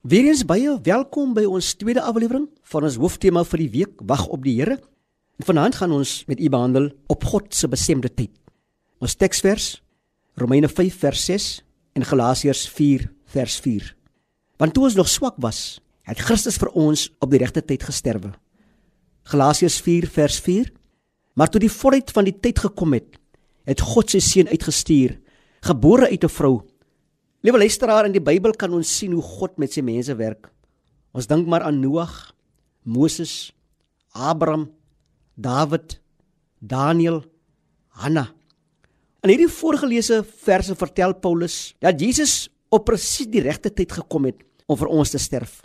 Weereens baie welkom by ons tweede aflewering van ons hooftema vir die week Wag op die Here. En vanaand gaan ons met u behandel op God se bestemde tyd. Ons teksvers Romeine 5 vers 6 en Galasiërs 4 vers 4. Want toe ons nog swak was, het Christus vir ons op die regte tyd gesterwe. Galasiërs 4 vers 4. Maar toe die volheid van die tyd gekom het, het God sy seun uitgestuur, gebore uit 'n vrou Liewe luisteraar, in die Bybel kan ons sien hoe God met sy mense werk. Ons dink maar aan Noag, Moses, Abraham, Dawid, Daniel, Hanna. In hierdie voorgelese verse vertel Paulus dat Jesus op presies die regte tyd gekom het om vir ons te sterf.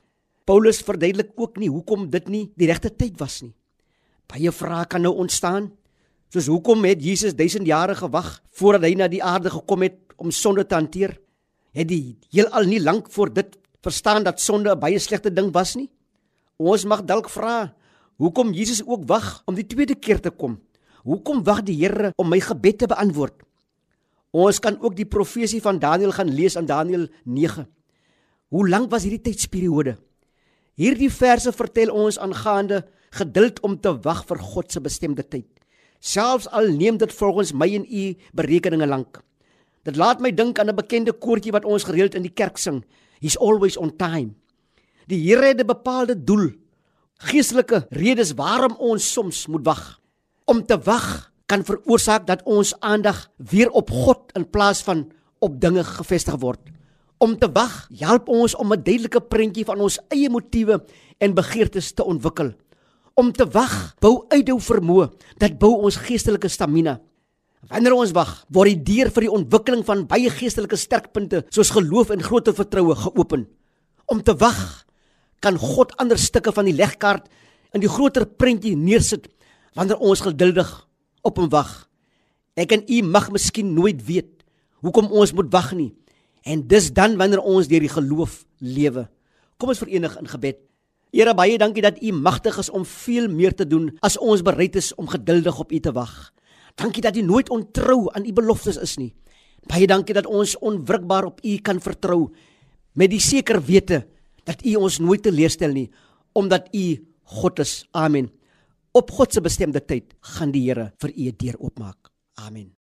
Paulus verduidelik ook nie hoekom dit nie die regte tyd was nie. Baie vrae kan nou ontstaan. Soos hoekom het Jesus 1000 jare gewag voordat hy na die aarde gekom het om sonde te hanteer? Het die heelal nie lank voor dit verstaan dat sonde 'n baie slegte ding was nie. Ons mag dalk vra, hoekom Jesus ook wag om die tweede keer te kom? Hoekom wag die Here om my gebed te beantwoord? Ons kan ook die profesie van Daniël gaan lees in Daniël 9. Hoe lank was hierdie tydsperiode? Hierdie verse vertel ons aangaande geduld om te wag vir God se bestemde tyd. Selfs al neem dit volgens my en u berekeninge lank. Dit laat my dink aan 'n bekende koortjie wat ons gereeld in die kerk sing. He's always on time. Die Here het 'n bepaalde doel, geestelike redes waarom ons soms moet wag. Om te wag kan veroorsaak dat ons aandag weer op God in plaas van op dinge gefestig word. Om te wag help ons om 'n duidelike prentjie van ons eie motiewe en begeertes te ontwikkel. Om te wag bou uithou vermoë, dit bou ons geestelike stamina. Wanneer ons wag, word die deur vir die ontwikkeling van baie geestelike sterkpunte soos geloof en groter vertroue geopen. Om te wag, kan God ander stukke van die legkaart in die groter prentjie neersit wanneer ons geduldig op hom wag. Ek en u mag miskien nooit weet hoekom ons moet wag nie. En dis dan wanneer ons deur die geloof lewe. Kom ons verenig in gebed. Here baie dankie dat u magtig is om veel meer te doen as ons bereid is om geduldig op u te wag. Dankie dat U nooit ontrou aan U beloftes is nie. Baie dankie dat ons onwrikbaar op U kan vertrou met die seker wete dat U ons nooit teleurstel nie omdat U God is. Amen. Op God se bestemde tyd gaan die Here vir U 'n deur oopmaak. Amen.